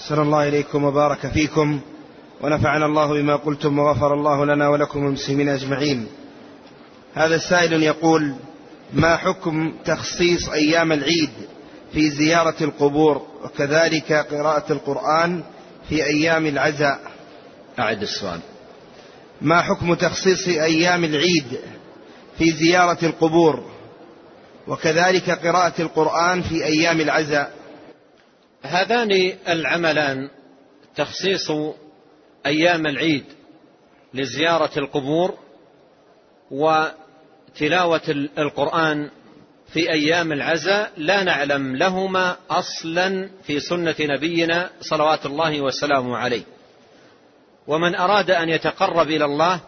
أحسن الله إليكم وبارك فيكم ونفعنا الله بما قلتم وغفر الله لنا ولكم المسلمين أجمعين. هذا السائل يقول ما حكم تخصيص أيام العيد في زيارة القبور وكذلك قراءة القرآن في أيام العزاء؟ أعد السؤال. ما حكم تخصيص أيام العيد في زيارة القبور وكذلك قراءة القرآن في أيام العزاء؟ هذان العملان تخصيص أيام العيد لزيارة القبور وتلاوة القرآن في أيام العزاء لا نعلم لهما أصلا في سنة نبينا صلوات الله وسلامه عليه. ومن أراد أن يتقرب إلى الله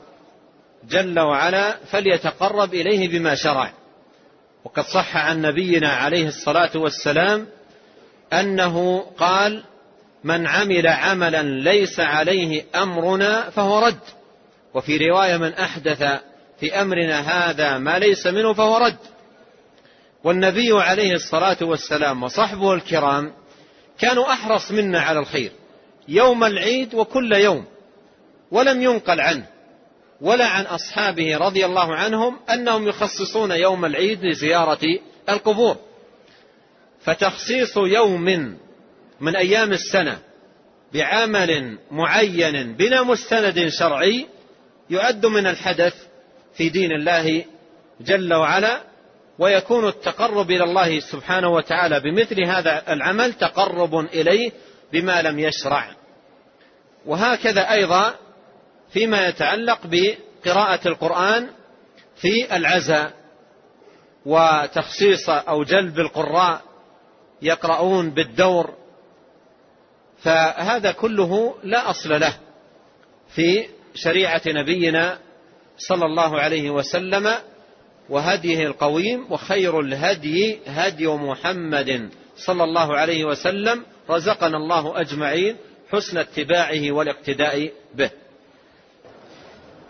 جل وعلا فليتقرب إليه بما شرع. وقد صح عن نبينا عليه الصلاة والسلام أنه قال من عمل عملا ليس عليه أمرنا فهو رد. وفي رواية من أحدث في أمرنا هذا ما ليس منه فهو رد. والنبي عليه الصلاة والسلام وصحبه الكرام كانوا أحرص منا على الخير يوم العيد وكل يوم ولم ينقل عنه ولا عن أصحابه رضي الله عنهم أنهم يخصصون يوم العيد لزيارة القبور. فتخصيص يوم من أيام السنة بعمل معين بلا مستند شرعي يعد من الحدث في دين الله جل وعلا ويكون التقرب إلى الله سبحانه وتعالى بمثل هذا العمل تقرب إليه بما لم يشرع. وهكذا أيضا فيما يتعلق بقراءة القرآن في العزاء وتخصيص أو جلب القراء يقرؤون بالدور فهذا كله لا أصل له في شريعة نبينا صلى الله عليه وسلم وهديه القويم وخير الهدي هدي محمد صلى الله عليه وسلم. رزقنا الله أجمعين حسن اتباعه والاقتداء به.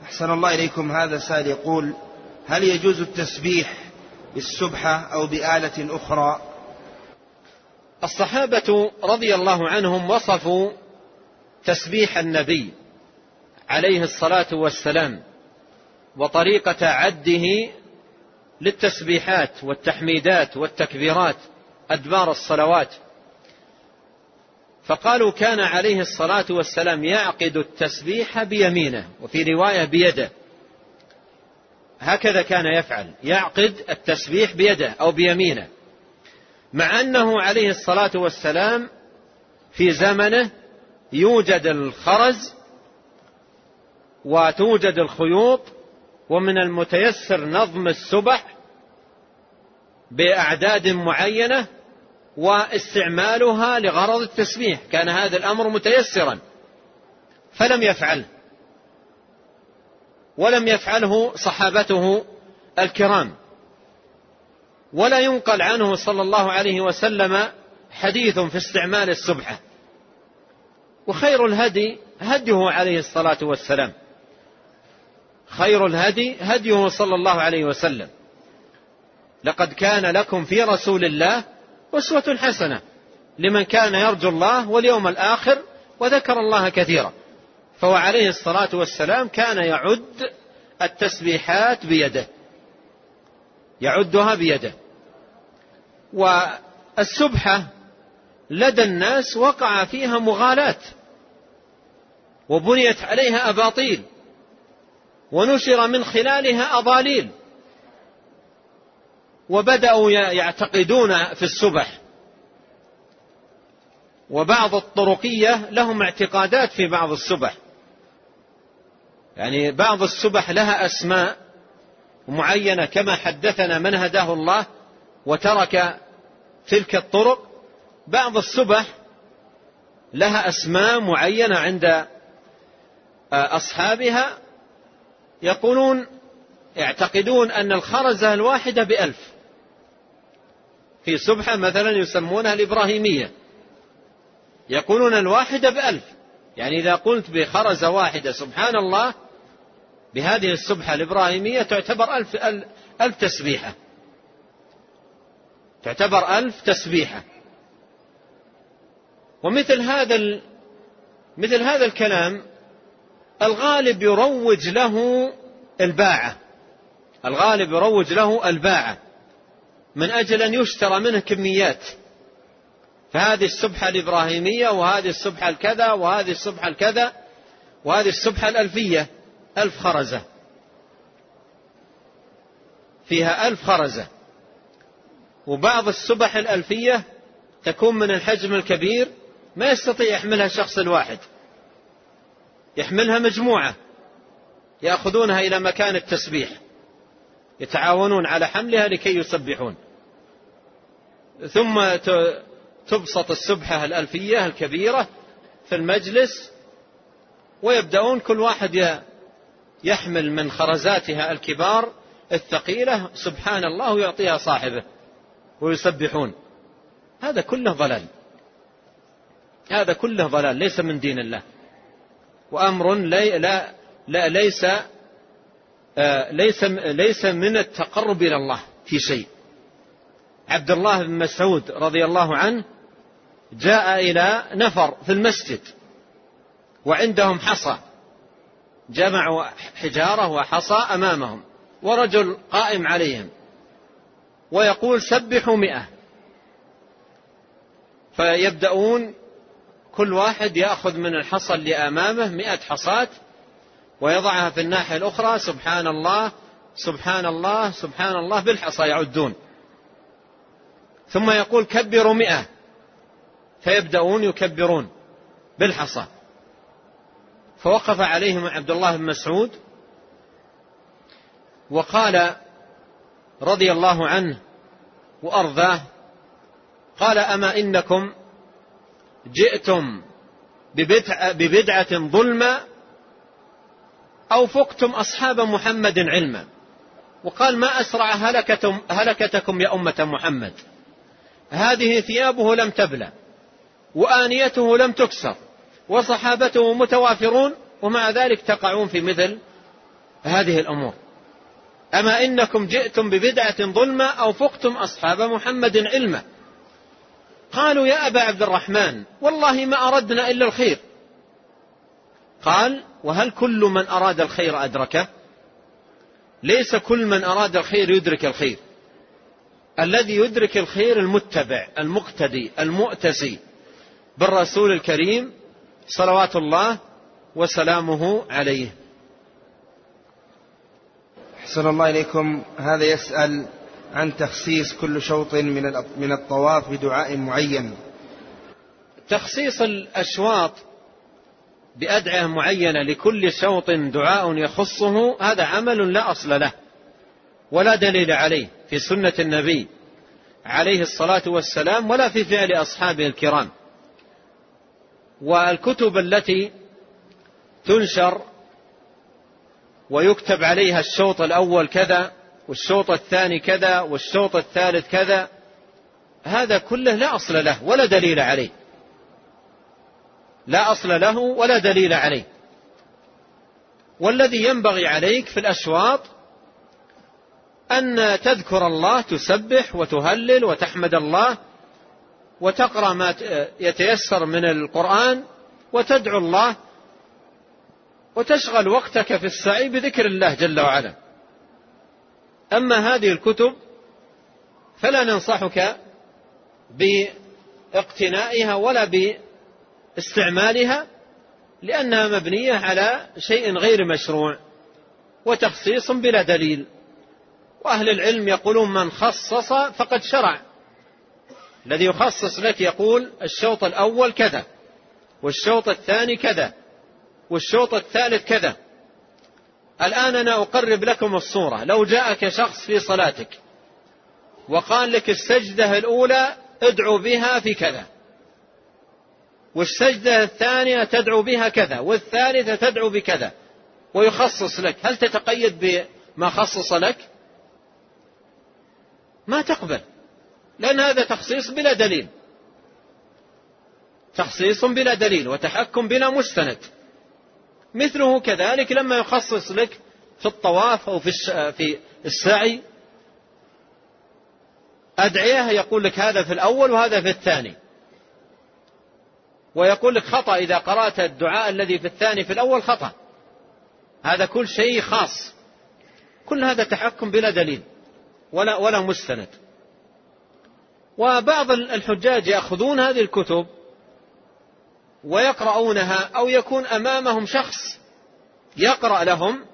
أحسن الله إليكم. هذا سائل يقول هل يجوز التسبيح بالسبحة أو بآلة أخرى؟ الصحابة رضي الله عنهم وصفوا تسبيح النبي عليه الصلاة والسلام وطريقة عده للتسبيحات والتحميدات والتكبيرات أدبار الصلوات. فقالوا كان عليه الصلاة والسلام يعقد التسبيح بيمينه وفي رواية بيده. هكذا كان يفعل يعقد التسبيح بيده أو بيمينه. مع أنه عليه الصلاة والسلام في زمنه يوجد الخرز وتوجد الخيوط ومن المتيسر نظم السبح بأعداد معينة واستعمالها لغرض التسبيح. كان هذا الأمر متيسرا فلم يفعله. ولم يفعله صحابته الكرام. ولا ينقل عنه صلى الله عليه وسلم حديث في استعمال السبحة. وخير الهدي هديه عليه الصلاة والسلام. خير الهدي هديه صلى الله عليه وسلم. لقد كان لكم في رسول الله أسوة حسنة لمن كان يرجو الله واليوم الآخر وذكر الله كثيرا. فهو عليه الصلاة والسلام كان يعد التسبيحات بيده. يعدها بيده. والسبحة لدى الناس وقع فيها مغالاة وبنيت عليها أباطيل ونشر من خلالها أضاليل وبدأوا يعتقدون في السبح. وبعض الطرقية لهم اعتقادات في بعض السبح. يعني بعض السبح لها أسماء معينة كما حدثنا من هداه الله وترك تلك الطرق بعض السبح لها أسماء معينة عند أصحابها يقولون يعتقدون أن الخرزة الواحدة بألف. في سبحة مثلا يسمونها الإبراهيمية. يقولون الواحدة بألف. يعني إذا قلت بخرزة واحدة سبحان الله بهذه السبحة الإبراهيمية تعتبر ألف, ألف تسبيحة. تعتبر ألف تسبيحة. ومثل هذا مثل هذا الكلام الغالب يروج له الباعة. الغالب يروج له الباعة من أجل أن يشترى منه كميات. فهذه السبحة الإبراهيمية وهذه السبحة الكذا وهذه السبحة الكذا وهذه السبحة الألفية. ألف خرزة. فيها ألف خرزة. وبعض السبح الألفية تكون من الحجم الكبير ما يستطيع يحملها شخص الواحد يحملها مجموعة. يأخذونها إلى مكان التسبيح. يتعاونون على حملها لكي يسبحون. ثم تبسط السبحة الألفية الكبيرة في المجلس ويبدأون كل واحد يحمل من خرزاتها الكبار الثقيلة سبحان الله ويعطيها صاحبه ويسبحون. هذا كله ضلال. هذا كله ضلال ليس من دين الله. وأمر لي لا, لا ليس آه ليس ليس من التقرب إلى الله في شيء. عبد الله بن مسعود رضي الله عنه جاء إلى نفر في المسجد وعندهم حصى. جمعوا حجارة وحصى أمامهم ورجل قائم عليهم ويقول سبحوا مئة. فيبدأون كل واحد يأخذ من الحصى اللي أمامه مئة حصاة ويضعها في الناحية الأخرى سبحان الله سبحان الله سبحان الله بالحصى يعدون. ثم يقول كبروا مئة. فيبدأون يكبرون بالحصى. فوقف عليهم عبد الله بن مسعود وقال رضي الله عنه وأرضاه قال أما إنكم جئتم ببدعة ظلمة أو فقتم أصحاب محمد علما وقال ما أسرع هلكتكم يا أمة محمد هذه ثيابه لم تبلى وآنيته لم تكسر وصحابته متوافرون ومع ذلك تقعون في مثل هذه الأمور. أما إنكم جئتم ببدعة ظلمة أو فقتم أصحاب محمد علما. قالوا يا أبا عبد الرحمن والله ما أردنا إلا الخير. قال وهل كل من أراد الخير أدركه؟ ليس كل من أراد الخير يدرك الخير. الذي يدرك الخير المتبع المقتدي المؤتسي بالرسول الكريم صلوات الله وسلامه عليه. أحسن الله إليكم. هذا يسأل عن تخصيص كل شوط من من الطواف بدعاء معين. تخصيص الأشواط بأدعية معينة لكل شوط دعاء يخصه هذا عمل لا أصل له ولا دليل عليه في سنة النبي عليه الصلاة والسلام ولا في فعل أصحابه الكرام. والكتب التي تنشر ويكتب عليها الشوط الأول كذا والشوط الثاني كذا والشوط الثالث كذا هذا كله لا أصل له ولا دليل عليه. لا أصل له ولا دليل عليه. والذي ينبغي عليك في الأشواط أن تذكر الله تسبح وتهلل وتحمد الله وتقرأ ما يتيسر من القرآن وتدعو الله وتشغل وقتك في السعي بذكر الله جل وعلا. أما هذه الكتب فلا ننصحك باقتنائها ولا باستعمالها لأنها مبنية على شيء غير مشروع وتخصيص بلا دليل. وأهل العلم يقولون من خصص فقد شرع. الذي يخصص لك يقول الشوط الأول كذا والشوط الثاني كذا والشوط الثالث كذا. الآن أنا أقرب لكم الصورة. لو جاءك شخص في صلاتك وقال لك السجدة الأولى ادعو بها في كذا والسجدة الثانية تدعو بها كذا والثالثة تدعو بكذا ويخصص لك هل تتقيد بما خصص لك؟ ما تقبل. لأن هذا تخصيص بلا دليل. تخصيص بلا دليل وتحكم بلا مستند. مثله كذلك لما يخصص لك في الطواف أو في في السعي. أدعية يقول لك هذا في الأول وهذا في الثاني. ويقول لك خطأ إذا قرأت الدعاء الذي في الثاني في الأول خطأ. هذا كل شيء خاص. كل هذا تحكم بلا دليل. ولا ولا مستند. وبعض الحجاج يأخذون هذه الكتب ويقرؤونها أو يكون أمامهم شخص يقرأ لهم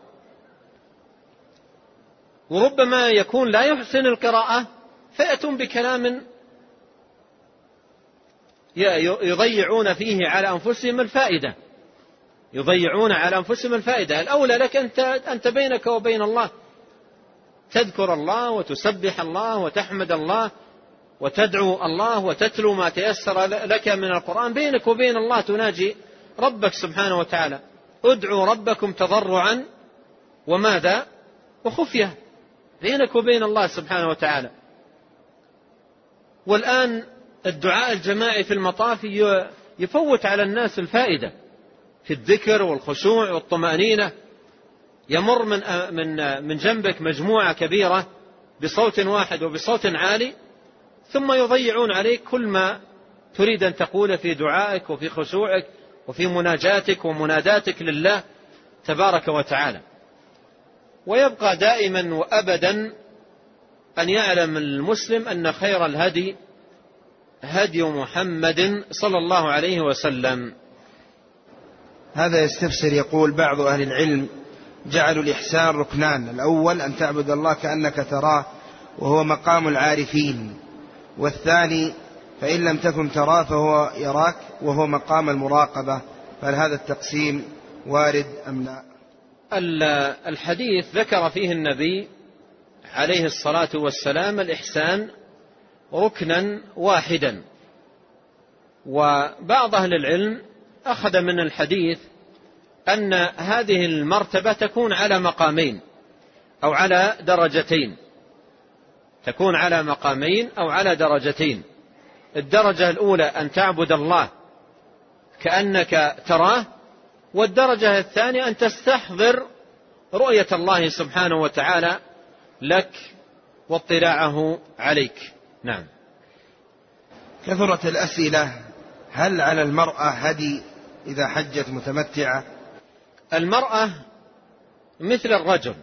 وربما يكون لا يحسن القراءة فيأتون بكلام يضيعون فيه على أنفسهم الفائدة. يضيعون على أنفسهم الفائدة. الأولى لك أنت, بينك وبين الله. تذكر الله وتسبح الله وتحمد الله وتدعو الله وتتلو ما تيسر لك من القرآن. بينك وبين الله تناجي ربك سبحانه وتعالى. ادعوا ربكم تضرعا وماذا؟ وخفية. بينك وبين الله سبحانه وتعالى. والآن الدعاء الجماعي في المطاف يفوت على الناس الفائدة في الذكر والخشوع والطمأنينة. يمر من من من جنبك مجموعة كبيرة بصوت واحد وبصوت عالي. ثم يضيعون عليك كل ما تريد أن تقول في دعائك وفي خشوعك وفي مناجاتك ومناداتك لله تبارك وتعالى. ويبقى دائما وأبدا أن يعلم المسلم أن خير الهدي هدي محمد صلى الله عليه وسلم. هذا يستفسر يقول بعض أهل العلم جعلوا الإحسان ركنان. الأول أن تعبد الله كأنك تراه وهو مقام العارفين. والثاني فإن لم تكن تراه فهو يراك وهو مقام المراقبة فهل هذا التقسيم وارد أم لا؟ الحديث ذكر فيه النبي عليه الصلاة والسلام الإحسان ركنا واحدا. وبعض أهل العلم أخذ من الحديث أن هذه المرتبة تكون على مقامين أو على درجتين. تكون على مقامين أو على درجتين. الدرجة الأولى أن تعبد الله كأنك تراه والدرجة الثانية أن تستحضر رؤية الله سبحانه وتعالى لك واطلاعه عليك. نعم. كثرت الأسئلة هل على المرأة هدي إذا حجت متمتعة؟ المرأة مثل الرجل.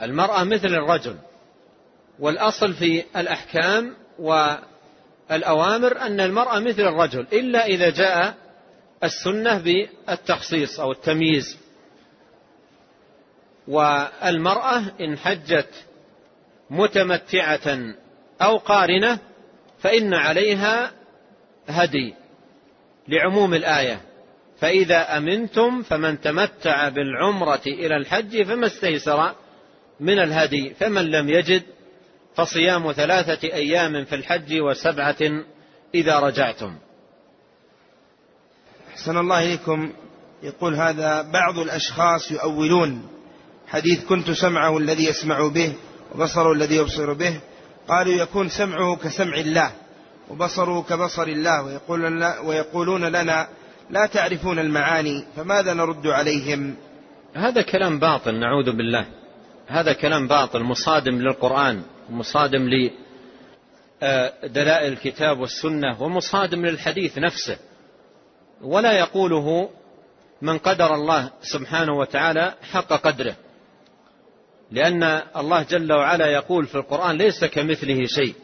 المرأة مثل الرجل. والأصل في الأحكام والأوامر أن المرأة مثل الرجل إلا إذا جاء السنة بالتخصيص أو التمييز. والمرأة إن حجت متمتعة أو قارنة فإن عليها هدي لعموم الآية. فإذا أمنتم فمن تمتع بالعمرة إلى الحج فما استيسر من الهدي فمن لم يجد فصيام ثلاثة أيام في الحج وسبعة إذا رجعتم. أحسن الله إليكم. يقول هذا بعض الأشخاص يؤولون حديث كنت سمعه الذي يسمع به وبصره الذي يبصر به. قالوا يكون سمعه كسمع الله وبصره كبصر الله. ويقولون, ويقولون لنا لا تعرفون المعاني فماذا نرد عليهم؟ هذا كلام باطل نعوذ بالله. هذا كلام باطل مصادم للقرآن. مصادم لدلائل الكتاب والسنة ومصادم للحديث نفسه. ولا يقوله من قدر الله سبحانه وتعالى حق قدره. لأن الله جل وعلا يقول في القرآن ليس كمثله شيء.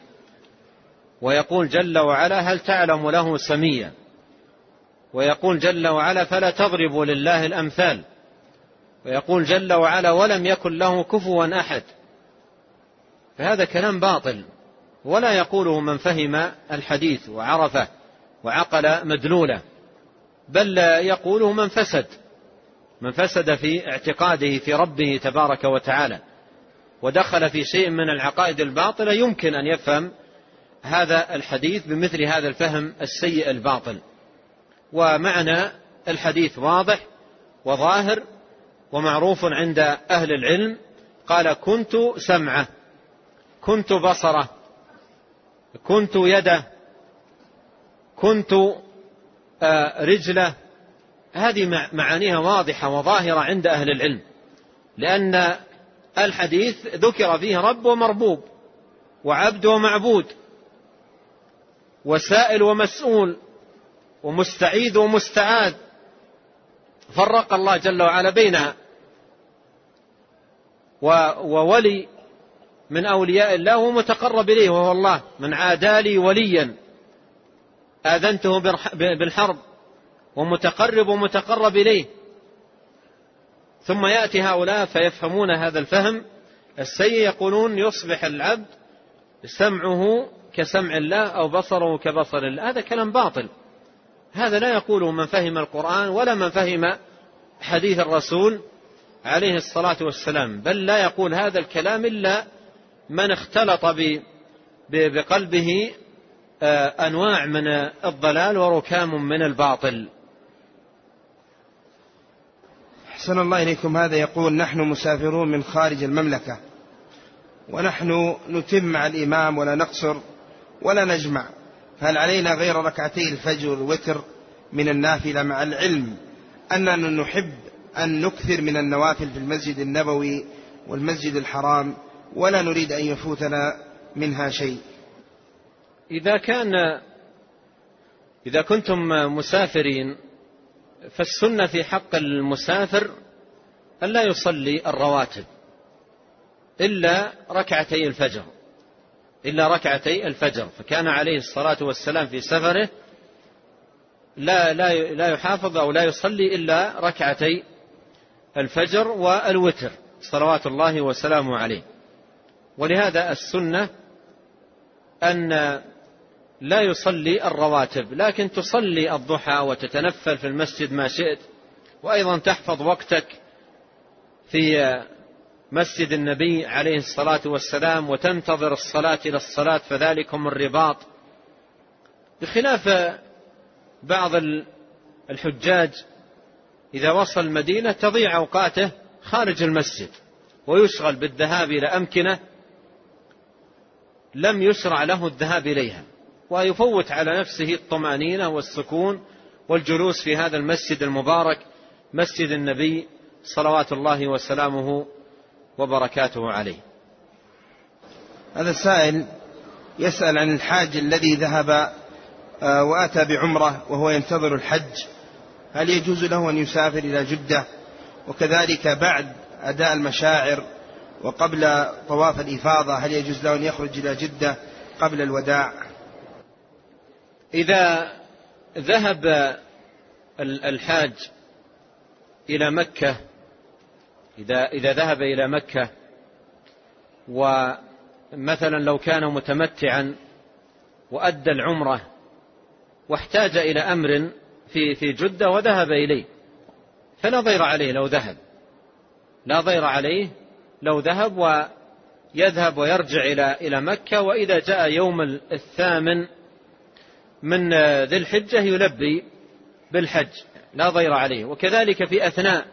ويقول جل وعلا هل تعلم له سميا؟ ويقول جل وعلا فلا تضربوا لله الأمثال. ويقول جل وعلا ولم يكن له كفوا أحد. فهذا كلام باطل. ولا يقوله من فهم الحديث وعرفه وعقل مدلوله بل يقوله من فسد من فسد في اعتقاده في ربه تبارك وتعالى. ودخل في شيء من العقائد الباطلة يمكن أن يفهم هذا الحديث بمثل هذا الفهم السيء الباطل. ومعنى الحديث واضح وظاهر ومعروف عند أهل العلم. قال كنت سمعه. كنت بصرة كنت يده كنت آه، رجله. هذه معانيها واضحة وظاهرة عند أهل العلم لأن الحديث ذكر فيه رب ومربوب وعبد ومعبود وسائل ومسؤول ومستعيذ ومستعاذ فرق الله جل وعلا بينها وولي من أولياء الله ومتقرب إليه وهو الله. من عادى لي وليا. آذنته بالحرب. ومتقرب ومتقرب إليه. ثم يأتي هؤلاء فيفهمون هذا الفهم. السيء يقولون يصبح العبد سمعه كسمع الله أو بصره كبصر الله. هذا كلام باطل. هذا لا يقوله من فهم القرآن ولا من فهم حديث الرسول عليه الصلاة والسلام. بل لا يقول هذا الكلام إلا من اختلط بقلبه آه، أنواع من الضلال وركام من الباطل. أحسن الله إليكم. هذا يقول نحن مسافرون من خارج المملكة ونحن نتم مع الإمام ولا نقصر ولا نجمع. هل علينا غير ركعتي الفجر والوتر من النافلة مع العلم أننا نحب أن نكثر من النوافل في المسجد النبوي والمسجد الحرام؟ ولا نريد أن يفوتنا منها شيء. إذا كان إذا كنتم مسافرين فالسنة في حق المسافر أن لا يصلي الرواتب إلا ركعتي الفجر إلا ركعتي الفجر. فكان عليه الصلاة والسلام في سفره لا لا لا يحافظ أو لا يصلي إلا ركعتي الفجر والوتر. صلوات الله وسلامه عليه. ولهذا السنة أن لا يصلي الرواتب لكن تصلي الضحى وتتنفل في المسجد ما شئت وأيضا تحفظ وقتك في مسجد النبي عليه الصلاة والسلام وتنتظر الصلاة إلى الصلاة فذلكم الرباط. بخلاف بعض الحجاج إذا وصل المدينة تضيع أوقاته خارج المسجد ويشغل بالذهاب إلى أمكنة لم يشرع له الذهاب إليها ويفوت على نفسه الطمأنينة والسكون والجلوس في هذا المسجد المبارك مسجد النبي صلوات الله وسلامه وبركاته عليه. هذا السائل يسأل عن الحاج الذي ذهب آه، وأتى بعمرة وهو ينتظر الحج. هل يجوز له أن يسافر إلى جدة؟ وكذلك بعد أداء المشاعر وقبل طواف الإفاضة هل يجوز له أن يخرج إلى جدة قبل الوداع؟ إذا ذهب الحاج إلى مكة إذا إذا ذهب إلى مكة ومثلا لو كان متمتعا وأدى العمرة واحتاج إلى أمر في في جدة وذهب إليه فلا ضير عليه لو ذهب. لا ضير عليه لو ذهب ويذهب ويرجع إلى إلى مكة وإذا جاء يوم الثامن من ذي الحجة يلبي بالحج لا ضير عليه. وكذلك في أثناء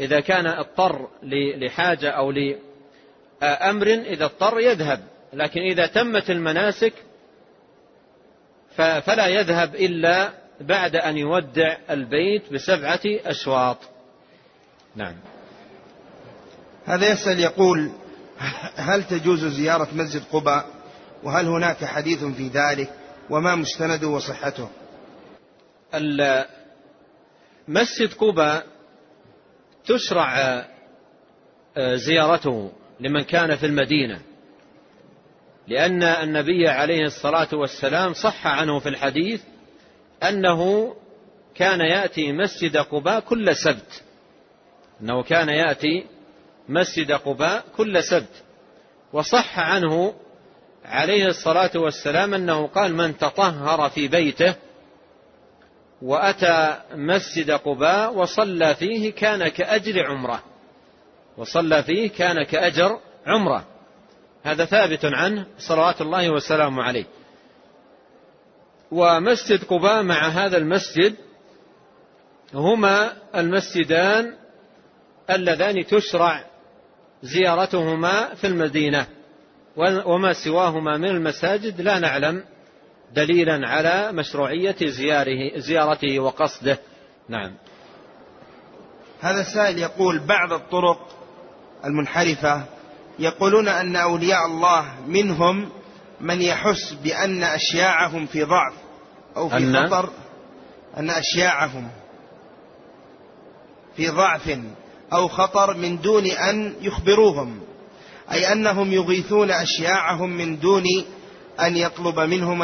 إذا كان اضطر لحاجة أو لأمر إذا اضطر يذهب. لكن إذا تمت المناسك فلا يذهب إلا بعد أن يودع البيت بسبعة أشواط. نعم. هذا يسأل يقول هل تجوز زيارة مسجد قباء؟ وهل هناك حديث في ذلك؟ وما مستنده وصحته؟ مسجد قباء تشرع آه، زيارته لمن كان في المدينة لأن النبي عليه الصلاة والسلام صح عنه في الحديث أنه كان يأتي مسجد قباء كل سبت أنه كان يأتي مسجد قباء كل سبت. وصح عنه عليه الصلاة والسلام أنه قال من تطهر في بيته وأتى مسجد قباء وصلى فيه كان كأجر عمرة. وصلى فيه كان كأجر عمرة. هذا ثابت عنه صلوات الله وسلامه عليه. ومسجد قباء مع هذا المسجد هما المسجدان اللذان تشرع زيارتهما في المدينة. وما سواهما من المساجد لا نعلم دليلا على مشروعية زياره زيارته وقصده. نعم. هذا السائل يقول بعض الطرق المنحرفة يقولون أن أولياء الله منهم من يحس بأن أشياعهم في ضعف أو في أن؟ خطر أن أشياعهم في ضعف. أو خطر من دون أن يخبروهم أي أنهم يغيثون أشياعهم من دون أن يطلب منهم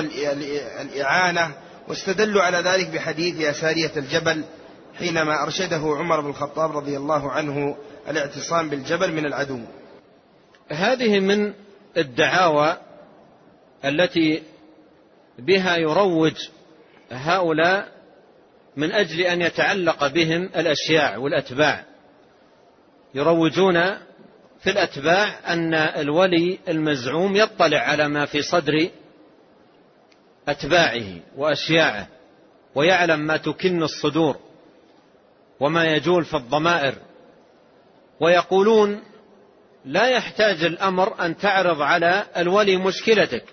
الإعانة. واستدلوا على ذلك بحديث أسارية الجبل حينما أرشده عمر بن الخطاب رضي الله عنه الاعتصام بالجبل من العدو. هذه من الدعاوى التي بها يروج هؤلاء من أجل أن يتعلق بهم الأشياع والأتباع. يروجون في الأتباع أن الولي المزعوم يطلع على ما في صدر أتباعه وأشياعه ويعلم ما تكن الصدور وما يجول في الضمائر. ويقولون لا يحتاج الأمر أن تعرض على الولي مشكلتك.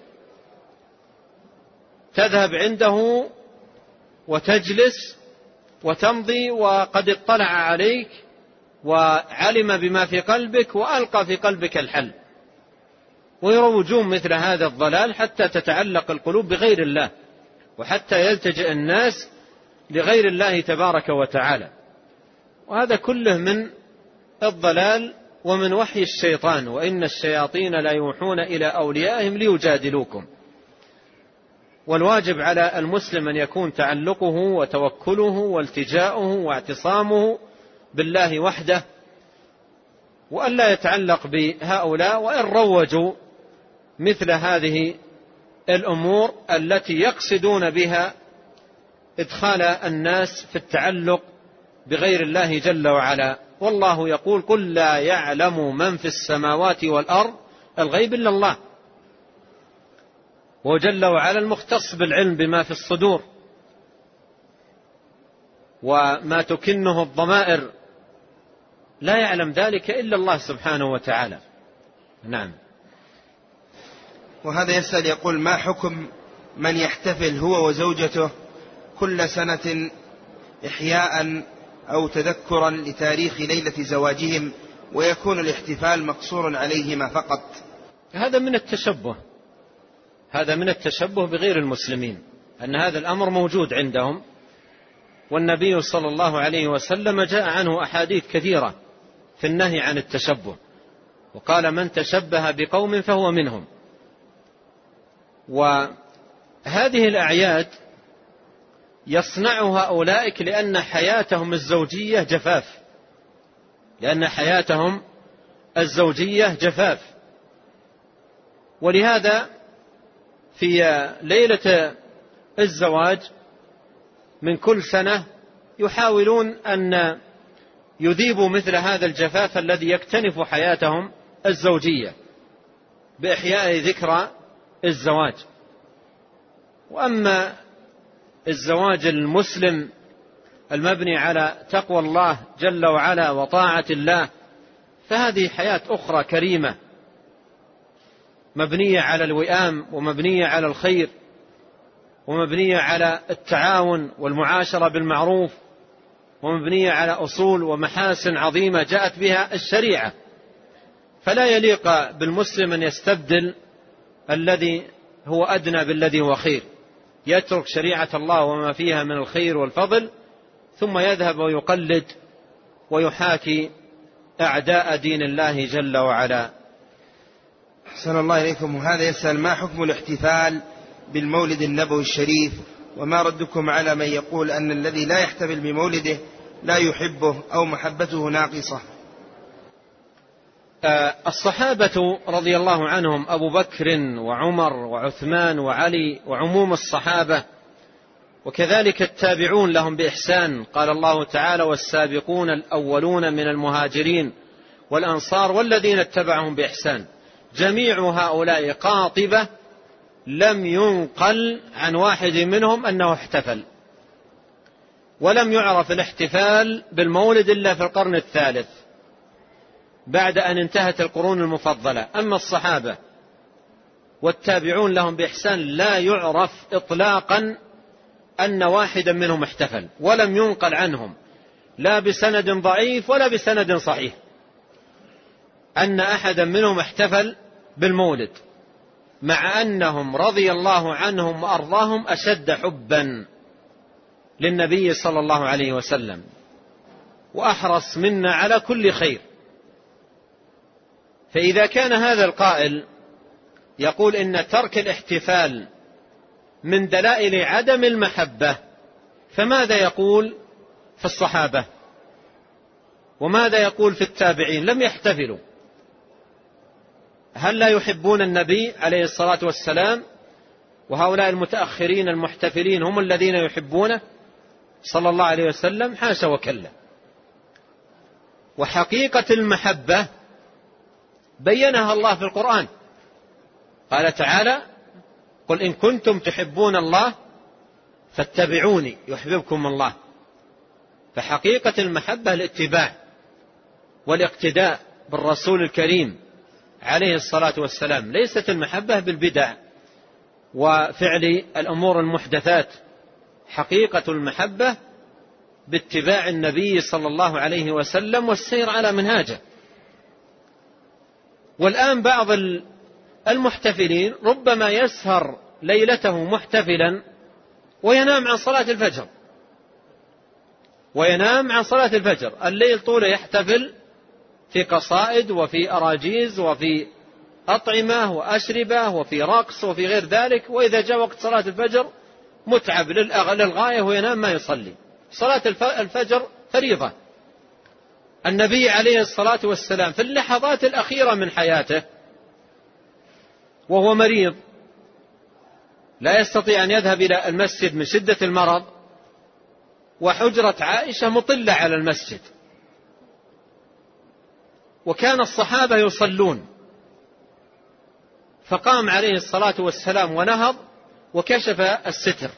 تذهب عنده وتجلس وتمضي وقد اطلع عليك وعلم بما في قلبك وألقى في قلبك الحل. ويروجون مثل هذا الضلال حتى تتعلق القلوب بغير الله وحتى يلتجئ الناس لغير الله تبارك وتعالى. وهذا كله من الضلال ومن وحي الشيطان وإن الشياطين لا يوحون إلى أوليائهم ليجادلوكم. والواجب على المسلم أن يكون تعلقه وتوكله والتجاؤه واعتصامه بالله وحده وأن لا يتعلق بهؤلاء وإن روجوا مثل هذه الأمور التي يقصدون بها إدخال الناس في التعلق بغير الله جل وعلا. والله يقول قل لا يعلم من في السماوات والأرض الغيب إلا الله. وجل وعلا المختص بالعلم بما في الصدور وما تكنه الضمائر لا يعلم ذلك إلا الله سبحانه وتعالى. نعم. وهذا يسأل يقول ما حكم من يحتفل هو وزوجته كل سنة إحياء أو تذكرا لتاريخ ليلة زواجهم ويكون الاحتفال مقصور عليهما فقط؟ هذا من التشبه. هذا من التشبه بغير المسلمين أن هذا الأمر موجود عندهم. والنبي صلى الله عليه وسلم جاء عنه أحاديث كثيرة. في النهي عن التشبه. وقال من تشبه بقوم فهو منهم. وهذه الأعياد يصنعها أولئك لأن حياتهم الزوجية جفاف. لأن حياتهم الزوجية جفاف. ولهذا في ليلة الزواج من كل سنة يحاولون أن يذيبوا مثل هذا الجفاف الذي يكتنف حياتهم الزوجية بإحياء ذكرى الزواج. وأما الزواج المسلم المبني على تقوى الله جل وعلا وطاعة الله فهذه حياة أخرى كريمة مبنية على الوئام ومبنية على الخير ومبنية على التعاون والمعاشرة بالمعروف ومبنية على أصول ومحاسن عظيمة جاءت بها الشريعة. فلا يليق بالمسلم أن يستبدل الذي هو أدنى بالذي هو خير. يترك شريعة الله وما فيها من الخير والفضل ثم يذهب ويقلد ويحاكي أعداء دين الله جل وعلا. أحسن الله إليكم. وهذا يسأل ما حكم الاحتفال بالمولد النبوي الشريف وما ردكم على من يقول أن الذي لا يحتفل بمولده لا يحبه أو محبته ناقصة. آه، الصحابة رضي الله عنهم أبو بكر وعمر وعثمان وعلي وعموم الصحابة وكذلك التابعون لهم بإحسان قال الله تعالى والسابقون الأولون من المهاجرين والأنصار والذين اتبعهم بإحسان. جميع هؤلاء قاطبة لم ينقل عن واحد منهم أنه احتفل ولم يعرف الاحتفال بالمولد إلا في القرن الثالث بعد أن انتهت القرون المفضلة. أما الصحابة والتابعون لهم بإحسان لا يعرف إطلاقا أن واحدا منهم احتفل ولم ينقل عنهم لا بسند ضعيف ولا بسند صحيح أن أحدا منهم احتفل بالمولد. مع أنهم رضي الله عنهم وأرضاهم أشد حبا للنبي صلى الله عليه وسلم. وأحرص منا على كل خير. فإذا كان هذا القائل يقول إن ترك الاحتفال من دلائل عدم المحبة فماذا يقول في الصحابة؟ وماذا يقول في التابعين؟ لم يحتفلوا. هل لا يحبون النبي عليه الصلاة والسلام وهؤلاء المتأخرين المحتفلين هم الذين يحبونه؟ صلى الله عليه وسلم حاشا وكلا. وحقيقة المحبة بينها الله في القرآن. قال تعالى قل إن كنتم تحبون الله فاتبعوني يحببكم الله. فحقيقة المحبة الاتباع والاقتداء بالرسول الكريم. عليه الصلاة والسلام. ليست المحبة بالبدع وفعل الأمور المحدثات. حقيقة المحبة باتباع النبي صلى الله عليه وسلم والسير على منهاجه. والآن بعض المحتفلين ربما يسهر ليلته محتفلا وينام عن صلاة الفجر. وينام عن صلاة الفجر. الليل طوله يحتفل في قصائد وفي أراجيز وفي أطعمة وأشربة وفي رقص وفي غير ذلك وإذا جاء وقت صلاة الفجر متعب للغاية وينام ما يصلي. صلاة الفجر فريضة. النبي عليه الصلاة والسلام في اللحظات الأخيرة من حياته وهو مريض لا يستطيع أن يذهب إلى المسجد من شدة المرض وحجرة عائشة مطلة على المسجد. وكان الصحابة يصلون. فقام عليه الصلاة والسلام ونهض وكشف الستر.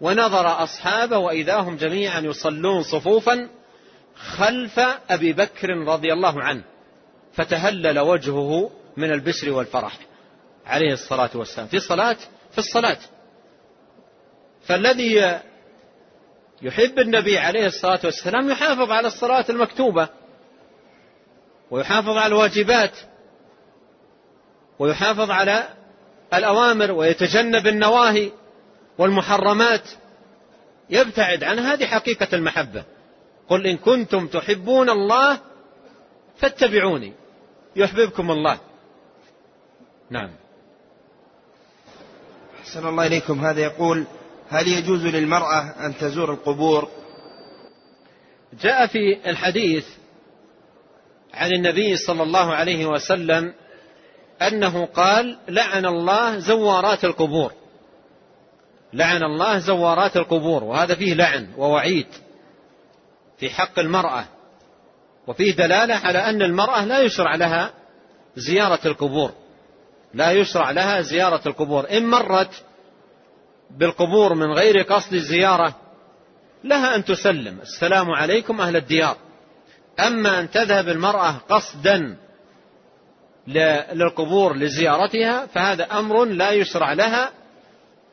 ونظر أصحابه وإذا هم جميعا يصلون صفوفا خلف أبي بكر رضي الله عنه. فتهلل وجهه من البشر والفرح عليه الصلاة والسلام. في صلاة في الصلاة. فالذي يحب النبي عليه الصلاة والسلام يحافظ على الصلاة المكتوبة. ويحافظ على الواجبات ويحافظ على الأوامر ويتجنب النواهي والمحرمات. يبتعد عن هذه حقيقة المحبة. قل إن كنتم تحبون الله فاتبعوني يحببكم الله. نعم. أحسن الله إليكم. هذا يقول هل يجوز للمرأة أن تزور القبور؟ جاء في الحديث عن النبي صلى الله عليه وسلم أنه قال لعن الله زوارات القبور. لعن الله زوارات القبور وهذا فيه لعن ووعيد في حق المرأة وفيه دلالة على أن المرأة لا يشرع لها زيارة القبور لا يشرع لها زيارة القبور. إن مرت بالقبور من غير قصد الزيارة لها أن تسلم. السلام عليكم أهل الديار. أما أن تذهب المرأة قصدا للقبور لزيارتها فهذا أمر لا يشرع لها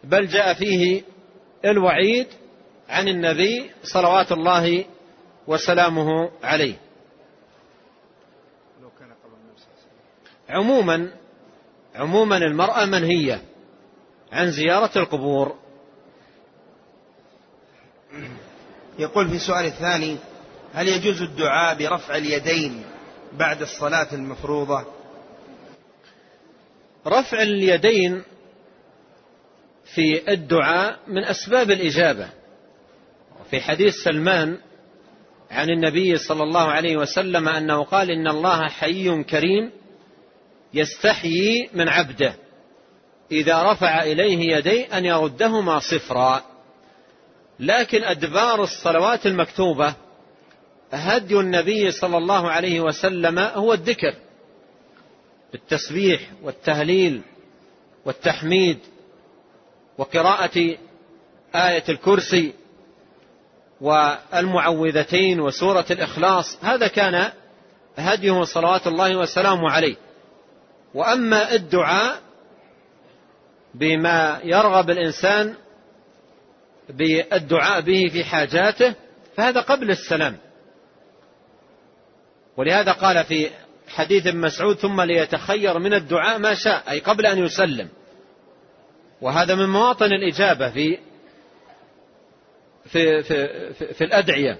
بل جاء فيه الوعيد عن النبي صلوات الله وسلامه عليه. عموما عموما المرأة منهية عن زيارة القبور. يقول في السؤال الثاني هل يجوز الدعاء برفع اليدين بعد الصلاة المفروضة؟ رفع اليدين في الدعاء من أسباب الإجابة. في حديث سلمان عن النبي صلى الله عليه وسلم أنه قال إن الله حي كريم يستحيي من عبده. إذا رفع إليه يديه أن يردهما صفرا. لكن أدبار الصلوات المكتوبة هدي النبي صلى الله عليه وسلم هو الذكر. بالتسبيح والتهليل والتحميد وقراءة آية الكرسي والمعوذتين وسورة الإخلاص هذا كان هديه صلوات الله وسلامه عليه. وأما الدعاء بما يرغب الإنسان بالدعاء به في حاجاته فهذا قبل السلام. ولهذا قال في حديث مسعود ثم ليتخير من الدعاء ما شاء. أي قبل أن يسلم. وهذا من مواطن الإجابة في في, في, في, في الأدعية.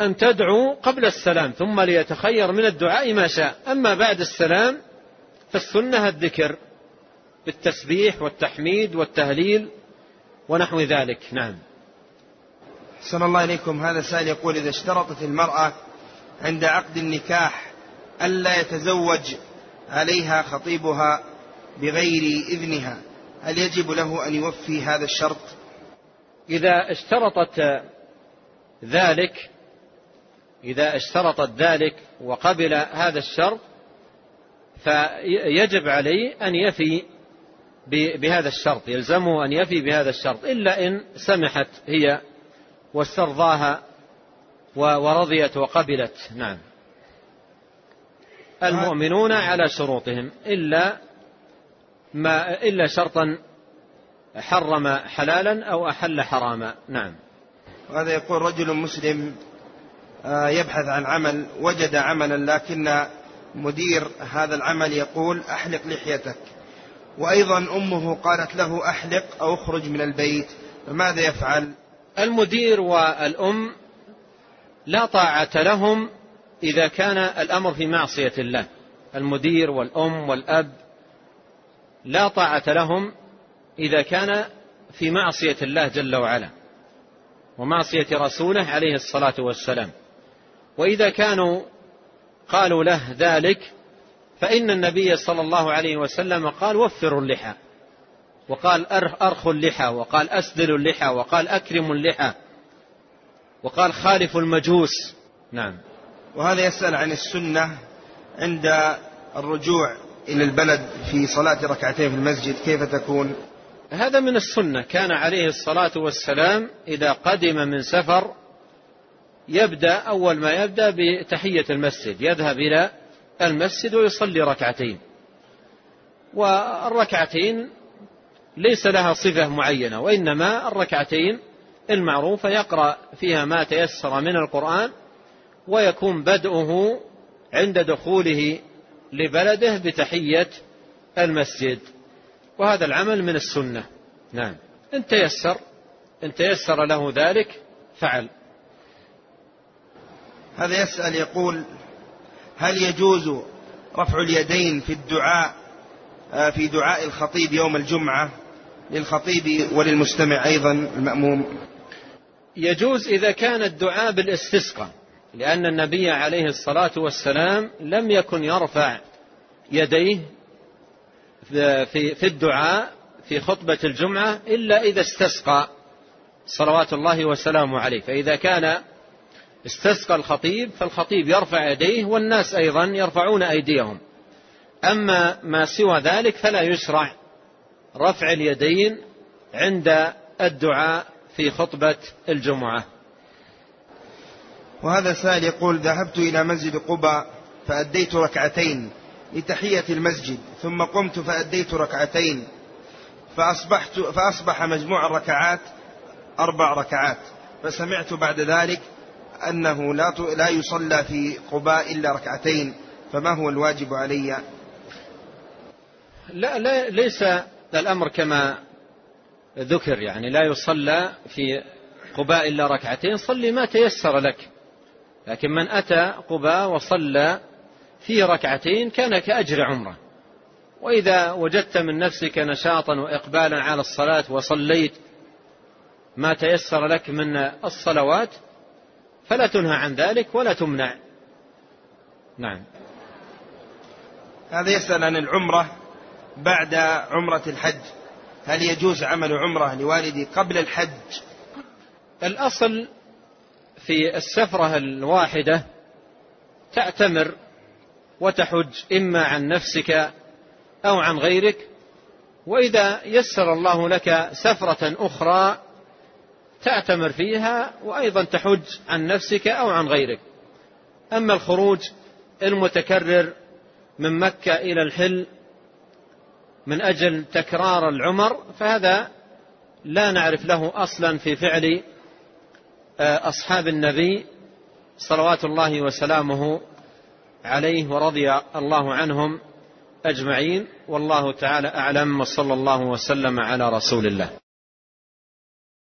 أن تدعو قبل السلام ثم ليتخير من الدعاء ما شاء. أما بعد السلام فالسنة الذكر بالتسبيح والتحميد والتهليل ونحو ذلك. نعم. صلى الله عليكم هذا سائل يقول إذا اشترطت المرأة عند عقد النكاح ألا يتزوج عليها خطيبها بغير إذنها. هل يجب له أن يوفي هذا الشرط؟ إذا اشترطت ذلك إذا اشترطت ذلك وقبل هذا الشرط فيجب عليه أن يفي بهذا الشرط يلزمه أن يفي بهذا الشرط إلا إن سمحت هي واسترضاها ورضيت وقبلت. نعم. المؤمنون على شروطهم إلا ما إلا شرطا حرم حلالا أو أحل حراما. نعم. وهذا يقول رجل مسلم آه، يبحث عن عمل وجد عملا لكن مدير هذا العمل يقول أحلق لحيتك. وأيضا أمه قالت له أحلق أو اخرج من البيت فماذا يفعل؟ المدير والأم لا طاعة لهم إذا كان الأمر في معصية الله المدير والأم والأب. لا طاعة لهم إذا كان في معصية الله جل وعلا ومعصية رسوله عليه الصلاة والسلام. وإذا كانوا قالوا له ذلك فإن النبي صلى الله عليه وسلم قال وفروا اللحى. وقال أرخوا اللحى. وقال أسدلوا اللحى. وقال أكرموا اللحى. وقال خالفوا المجوس. نعم. وهذا يسأل عن السنة عند الرجوع إلى البلد في صلاة ركعتين في المسجد كيف تكون؟ هذا من السنة. كان عليه الصلاة والسلام إذا قدم من سفر يبدأ أول ما يبدأ بتحية المسجد يذهب إلى المسجد ويصلي ركعتين. والركعتين ليس لها صفة معينة وإنما الركعتين المعروفة يقرأ فيها ما تيسر من القرآن ويكون بدءه عند دخوله لبلده بتحية المسجد. وهذا العمل من السنة. نعم. إن تيسر إن تيسر له ذلك فعل. هذا يسأل يقول هل يجوز رفع اليدين في الدعاء آه، في دعاء الخطيب يوم الجمعة للخطيب وللمستمع أيضا المأموم؟ يجوز إذا كان الدعاء بالاستسقاء لأن النبي عليه الصلاة والسلام لم يكن يرفع يديه في في الدعاء في خطبة الجمعة إلا إذا استسقى صلوات الله وسلامه عليه. فإذا كان استسقى الخطيب فالخطيب يرفع يديه والناس أيضا يرفعون أيديهم. أما ما سوى ذلك فلا يشرع رفع اليدين عند الدعاء في خطبة الجمعة. وهذا سائل يقول ذهبت إلى مسجد قباء فأديت ركعتين لتحية المسجد ثم قمت فأديت ركعتين فأصبحت فأصبح مجموع الركعات أربع ركعات فسمعت بعد ذلك أنه لا لا يصلى في قباء إلا ركعتين فما هو الواجب علي؟ لا, لا ليس الأمر كما ذكر يعني لا يصلى في قباء إلا ركعتين صلي ما تيسر لك. لكن من أتى قباء وصلى في ركعتين كان كأجر عمرة. وإذا وجدت من نفسك نشاطا وإقبالا على الصلاة وصليت ما تيسر لك من الصلوات فلا تنهى عن ذلك ولا تمنع. نعم. هذا يسأل عن العمرة بعد عمرة الحج. هل يجوز عمل عمرة لوالدي قبل الحج؟ الأصل في السفرة الواحدة تعتمر وتحج إما عن نفسك أو عن غيرك. وإذا يسر الله لك سفرة أخرى تعتمر فيها وأيضا تحج عن نفسك أو عن غيرك. أما الخروج المتكرر من مكة إلى الحل من أجل تكرار العمر فهذا لا نعرف له أصلا في فعل آه، أصحاب النبي صلوات الله وسلامه عليه ورضي الله عنهم أجمعين والله تعالى أعلم وصلى الله وسلم على رسول الله.